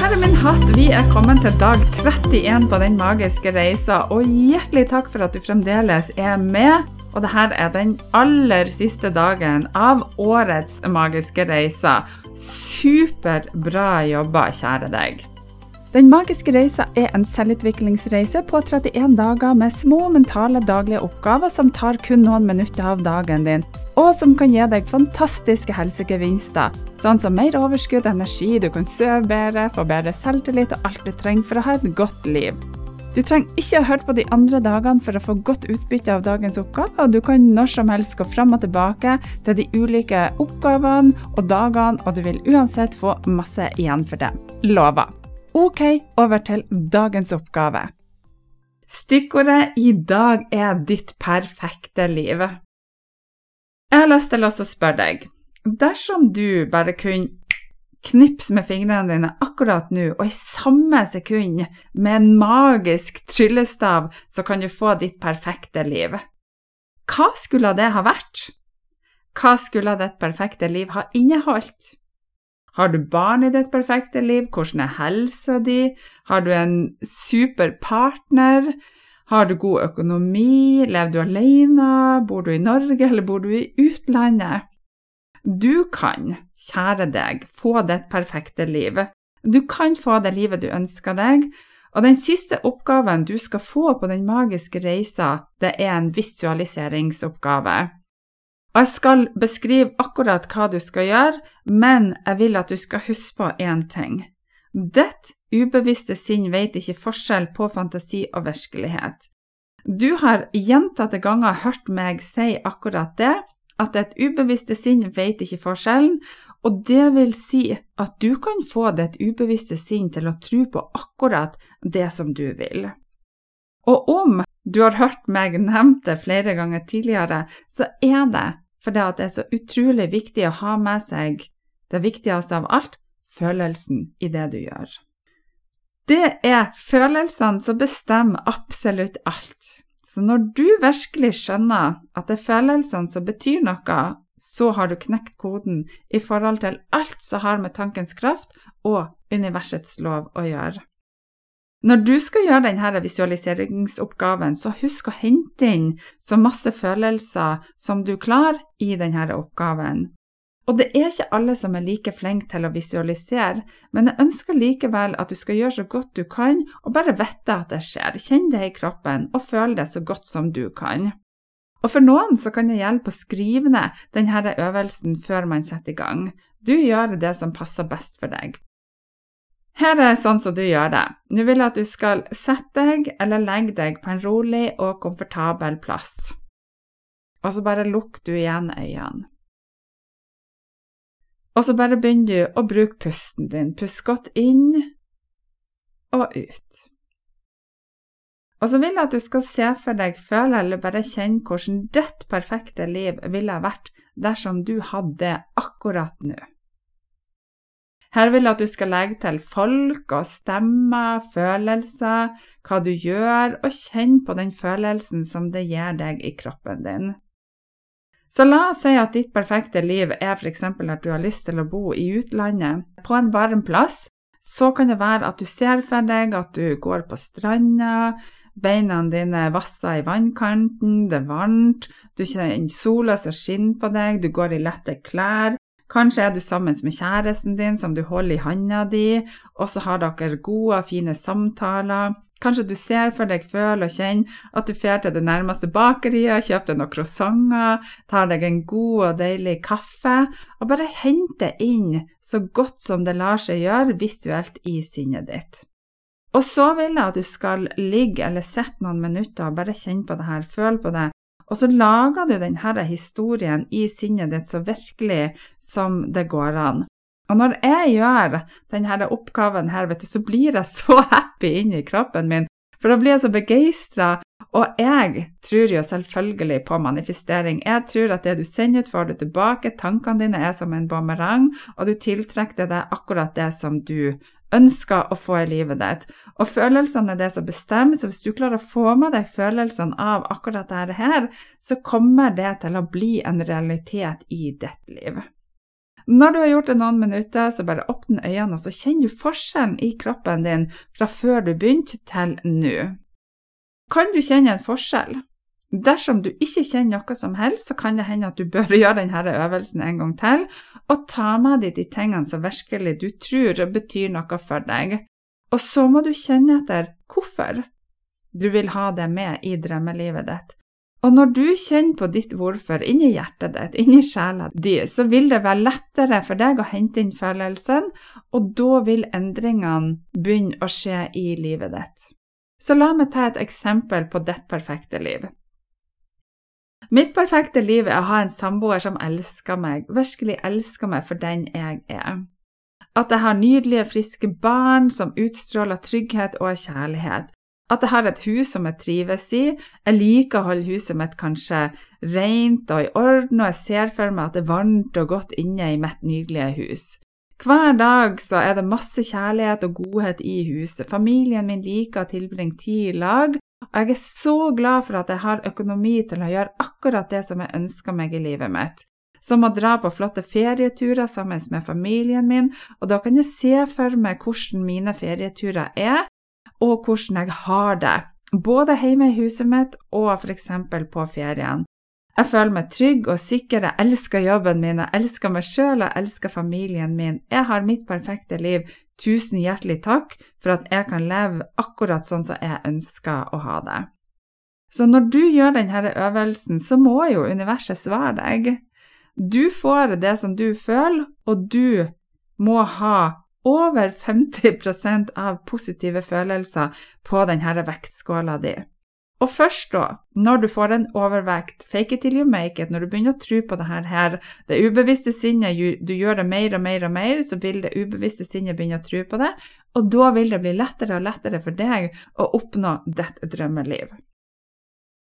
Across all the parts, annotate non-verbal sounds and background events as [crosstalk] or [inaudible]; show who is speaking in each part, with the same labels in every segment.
Speaker 1: Her er min hatt. Vi er kommet til dag 31 på den magiske reisa, og hjertelig takk for at du fremdeles er med. Og dette er den aller siste dagen av årets magiske reise. Superbra jobba, kjære deg. Den magiske reisa er en selvutviklingsreise på 31 dager med små mentale daglige oppgaver som tar kun noen minutter av dagen din, og som kan gi deg fantastiske helsegevinster, sånn som mer overskudd, energi, du kan sove bedre, få bedre selvtillit og alt du trenger for å ha et godt liv. Du trenger ikke å høre på de andre dagene for å få godt utbytte av dagens oppgave, og du kan når som helst gå fram og tilbake til de ulike oppgavene og dagene, og du vil uansett få masse igjen for det. Lover. Ok, over til dagens oppgave. Stikkordet i dag er ditt perfekte liv. Jeg har lyst til å spørre deg, dersom du bare kunne knipse med fingrene dine akkurat nå, og i samme sekund, med en magisk tryllestav, så kan du få ditt perfekte liv. Hva skulle det ha vært? Hva skulle ditt perfekte liv ha inneholdt? Har du barn i ditt perfekte liv? Hvordan er helsa di? Har du en super partner? Har du god økonomi? Lever du alene? Bor du i Norge, eller bor du i utlandet? Du kan, kjære deg, få ditt perfekte liv. Du kan få det livet du ønsker deg, og den siste oppgaven du skal få på den magiske reisa, det er en visualiseringsoppgave. Og jeg skal beskrive akkurat hva du skal gjøre, men jeg vil at du skal huske på én ting. Ditt ubevisste sinn vet ikke forskjell på fantasi og virkelighet. Du har gjentatte ganger hørt meg si akkurat det, at ditt ubevisste sinn vet ikke forskjellen, og det vil si at du kan få ditt ubevisste sinn til å tro på akkurat det som du vil. Og om du har hørt meg nevnt det flere ganger tidligere, så er det fordi det er så utrolig viktig å ha med seg det viktigste av alt følelsen i det du gjør. Det er følelsene som bestemmer absolutt alt. Så når du virkelig skjønner at det er følelsene som betyr noe, så har du knekt koden i forhold til alt som har med tankens kraft og universets lov å gjøre. Når du skal gjøre denne visualiseringsoppgaven, så husk å hente inn så masse følelser som du klarer i denne oppgaven. Og det er ikke alle som er like flinke til å visualisere, men jeg ønsker likevel at du skal gjøre så godt du kan, og bare vite at det skjer. Kjenn det i kroppen, og føl det så godt som du kan. Og for noen så kan det hjelpe å skrive ned denne øvelsen før man setter i gang. Du gjør det som passer best for deg. Her er det sånn som du gjør det. Nå vil jeg at du skal sette deg eller legge deg på en rolig og komfortabel plass. Og så bare lukker du igjen øynene. Og så bare begynner du å bruke pusten din. Pust godt inn og ut. Og så vil jeg at du skal se for deg, føle eller bare kjenne hvordan ditt perfekte liv ville vært dersom du hadde det akkurat nå. Her vil jeg at du skal legge til folk og stemmer, følelser, hva du gjør, og kjenne på den følelsen som det gir deg i kroppen din. Så la oss si at ditt perfekte liv er f.eks. at du har lyst til å bo i utlandet, på en varm plass. Så kan det være at du ser for deg at du går på stranda, beina dine vasser i vannkanten, det er varmt, du kjenner sola som skinner på deg, du går i lette klær. Kanskje er du sammen med kjæresten din som du holder i handa di, og så har dere gode fine samtaler. Kanskje du ser for deg, føler og kjenner at du drar til det nærmeste bakeriet, kjøper deg noen croissanter, tar deg en god og deilig kaffe, og bare henter inn så godt som det lar seg gjøre visuelt i sinnet ditt. Og så vil jeg at du skal ligge eller sitte noen minutter og bare kjenne på det her, føle på det, og så lager du denne historien i sinnet ditt så virkelig som det går an. Og når jeg gjør denne oppgaven her, vet du, så blir jeg så happy inni kroppen min, for da blir jeg så begeistra. Og jeg tror jo selvfølgelig på manifestering. Jeg tror at det du sender ut, får du tilbake. Tankene dine er som en bumerang, og du tiltrekker deg akkurat det som du ønsker å få i livet ditt. Og følelsene er det som bestemmer, så hvis du klarer å få med deg følelsene av akkurat dette her, så kommer det til å bli en realitet i ditt liv. Når du har gjort det noen minutter, så bare åpne øynene, og så kjenner du forskjellen i kroppen din fra før du begynte til nå. Kan du kjenne en forskjell? Dersom du ikke kjenner noe som helst, så kan det hende at du bør [laughs] gjøre denne øvelsen en gang til, og ta med deg de tingene som virkelig du tror betyr noe for deg. Og så må du kjenne etter hvorfor du vil ha det med i drømmelivet ditt. Og når du kjenner på ditt hvorfor inni hjertet ditt, inni sjela di, så vil det være lettere for deg å hente inn følelsen, og da vil endringene begynne å skje i livet ditt. Så la meg ta et eksempel på ditt perfekte liv. Mitt perfekte liv er å ha en samboer som elsker meg, virkelig elsker meg for den jeg er. At jeg har nydelige, friske barn som utstråler trygghet og kjærlighet at jeg har et hus som jeg trives i. Jeg liker å holde huset mitt kanskje rent og i orden, og jeg ser for meg at det er varmt og godt inne i mitt nydelige hus. Hver dag så er det masse kjærlighet og godhet i huset. Familien min liker å tilbringe tid i lag, jeg er så glad for at jeg har økonomi til å gjøre akkurat det som jeg ønsker meg i livet mitt. Som å dra på flotte ferieturer sammen med familien min, og da kan jeg se for meg hvordan mine ferieturer er, og hvordan jeg har det, både hjemme i huset mitt og f.eks. på ferien. Jeg føler meg trygg og sikker, jeg elsker jobben min, jeg elsker meg sjøl jeg elsker familien min. Jeg har mitt perfekte liv. Tusen hjertelig takk for at jeg kan leve akkurat sånn som jeg ønsker å ha det. Så når du gjør denne øvelsen, så må jo universet svare deg. Du får det som du føler, og du må ha over 50% av positive følelser på denne vektskåla di. Og først da, når du får en overvekt, fake it till you make it, når du begynner å tro på det her, det ubevisste sinnet, du gjør det mer og mer og mer, så vil det ubevisste sinnet begynne å tro på det, og da vil det bli lettere og lettere for deg å oppnå ditt drømmeliv.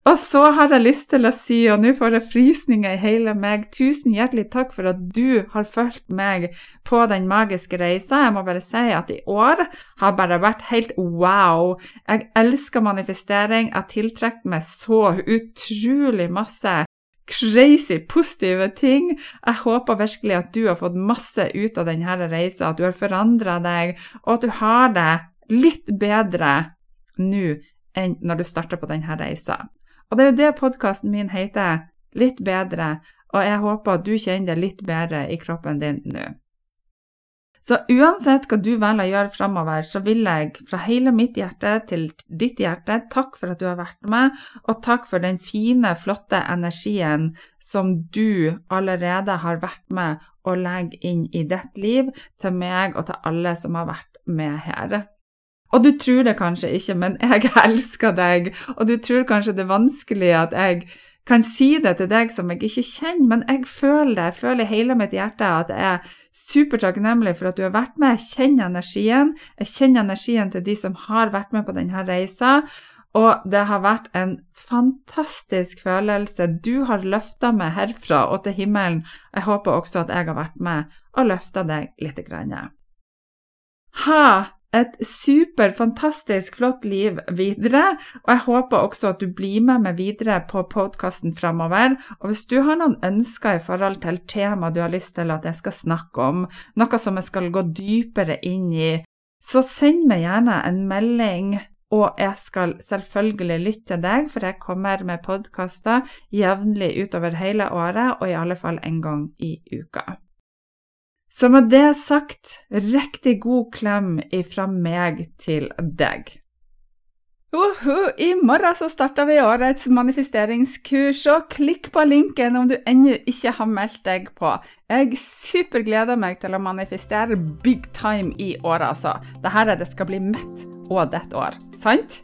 Speaker 1: Og så har jeg lyst til å si, og nå får jeg frysninger i hele meg, tusen hjertelig takk for at du har fulgt meg på den magiske reisa. Jeg må bare si at i år har bare vært helt wow. Jeg elsker manifestering. Jeg har tiltrukket meg så utrolig masse crazy positive ting. Jeg håper virkelig at du har fått masse ut av denne reisa, at du har forandra deg, og at du har det litt bedre nå enn når du starter på denne reisa. Og det er jo det podkasten min heter, Litt bedre, og jeg håper at du kjenner det litt bedre i kroppen din nå. Så uansett hva du velger å gjøre framover, så vil jeg fra hele mitt hjerte til ditt hjerte takk for at du har vært med, og takk for den fine, flotte energien som du allerede har vært med å legge inn i ditt liv, til meg og til alle som har vært med her. Og du tror det kanskje ikke, men jeg [laughs] elsker deg, og du tror kanskje det er vanskelig at jeg kan si det til deg som jeg ikke kjenner, men jeg føler det. Jeg føler i hele mitt hjerte at jeg er supertakknemlig for at du har vært med. Jeg kjenner energien. Jeg kjenner energien til de som har vært med på denne reisa. Og det har vært en fantastisk følelse. Du har løfta meg herfra og til himmelen. Jeg håper også at jeg har vært med og løfta deg litt. Ha et super, fantastisk flott liv videre, og jeg håper også at du blir med meg videre på podkasten framover. Og hvis du har noen ønsker i forhold til tema du har lyst til at jeg skal snakke om, noe som jeg skal gå dypere inn i, så send meg gjerne en melding. Og jeg skal selvfølgelig lytte til deg, for jeg kommer med podkaster jevnlig utover hele året, og i alle fall en gang i uka. Så med det sagt, riktig god klem ifra meg til deg. Uhu, I morgen så starter vi årets manifesteringskurs, og klikk på linken om du ennå ikke har meldt deg på. Jeg supergleder meg til å manifestere big time i året, altså. Dette er det skal bli mitt og ditt år, sant?